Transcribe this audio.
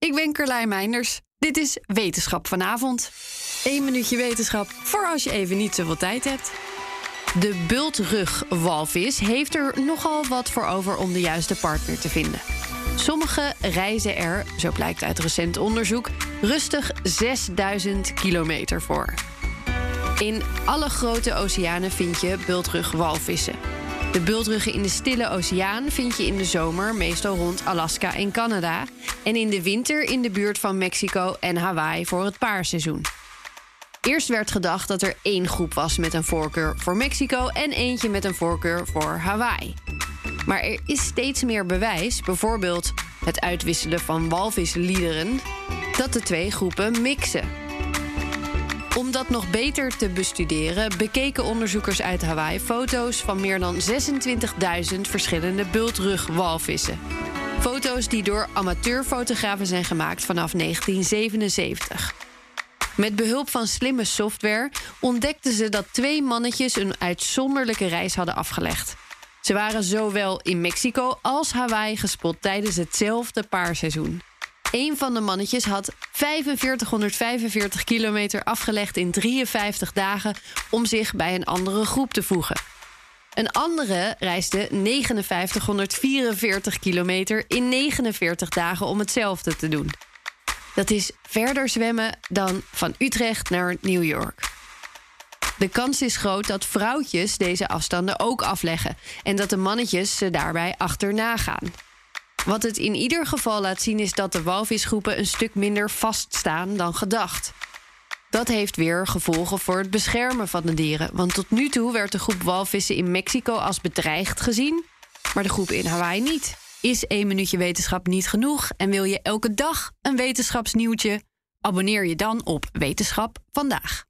Ik ben Carlijn Meinders. Dit is Wetenschap vanavond. Eén minuutje wetenschap voor als je even niet zoveel tijd hebt. De bultrugwalvis heeft er nogal wat voor over om de juiste partner te vinden. Sommige reizen er, zo blijkt uit recent onderzoek, rustig 6000 kilometer voor. In alle grote oceanen vind je bultrugwalvissen. De bultruggen in de Stille Oceaan vind je in de zomer meestal rond Alaska en Canada. En in de winter in de buurt van Mexico en Hawaii voor het paarseizoen. Eerst werd gedacht dat er één groep was met een voorkeur voor Mexico en eentje met een voorkeur voor Hawaii. Maar er is steeds meer bewijs, bijvoorbeeld het uitwisselen van walvisliederen, dat de twee groepen mixen. Om dat nog beter te bestuderen, bekeken onderzoekers uit Hawaii foto's van meer dan 26.000 verschillende bultrugwalvissen. Foto's die door amateurfotografen zijn gemaakt vanaf 1977. Met behulp van slimme software ontdekten ze dat twee mannetjes een uitzonderlijke reis hadden afgelegd. Ze waren zowel in Mexico als Hawaii gespot tijdens hetzelfde paarseizoen. Een van de mannetjes had 4545 kilometer afgelegd in 53 dagen om zich bij een andere groep te voegen. Een andere reisde 5944 kilometer in 49 dagen om hetzelfde te doen. Dat is verder zwemmen dan van Utrecht naar New York. De kans is groot dat vrouwtjes deze afstanden ook afleggen en dat de mannetjes ze daarbij achterna gaan. Wat het in ieder geval laat zien is dat de walvisgroepen een stuk minder vaststaan dan gedacht. Dat heeft weer gevolgen voor het beschermen van de dieren. Want tot nu toe werd de groep walvissen in Mexico als bedreigd gezien, maar de groep in Hawaii niet. Is één minuutje wetenschap niet genoeg en wil je elke dag een wetenschapsnieuwtje? Abonneer je dan op Wetenschap vandaag.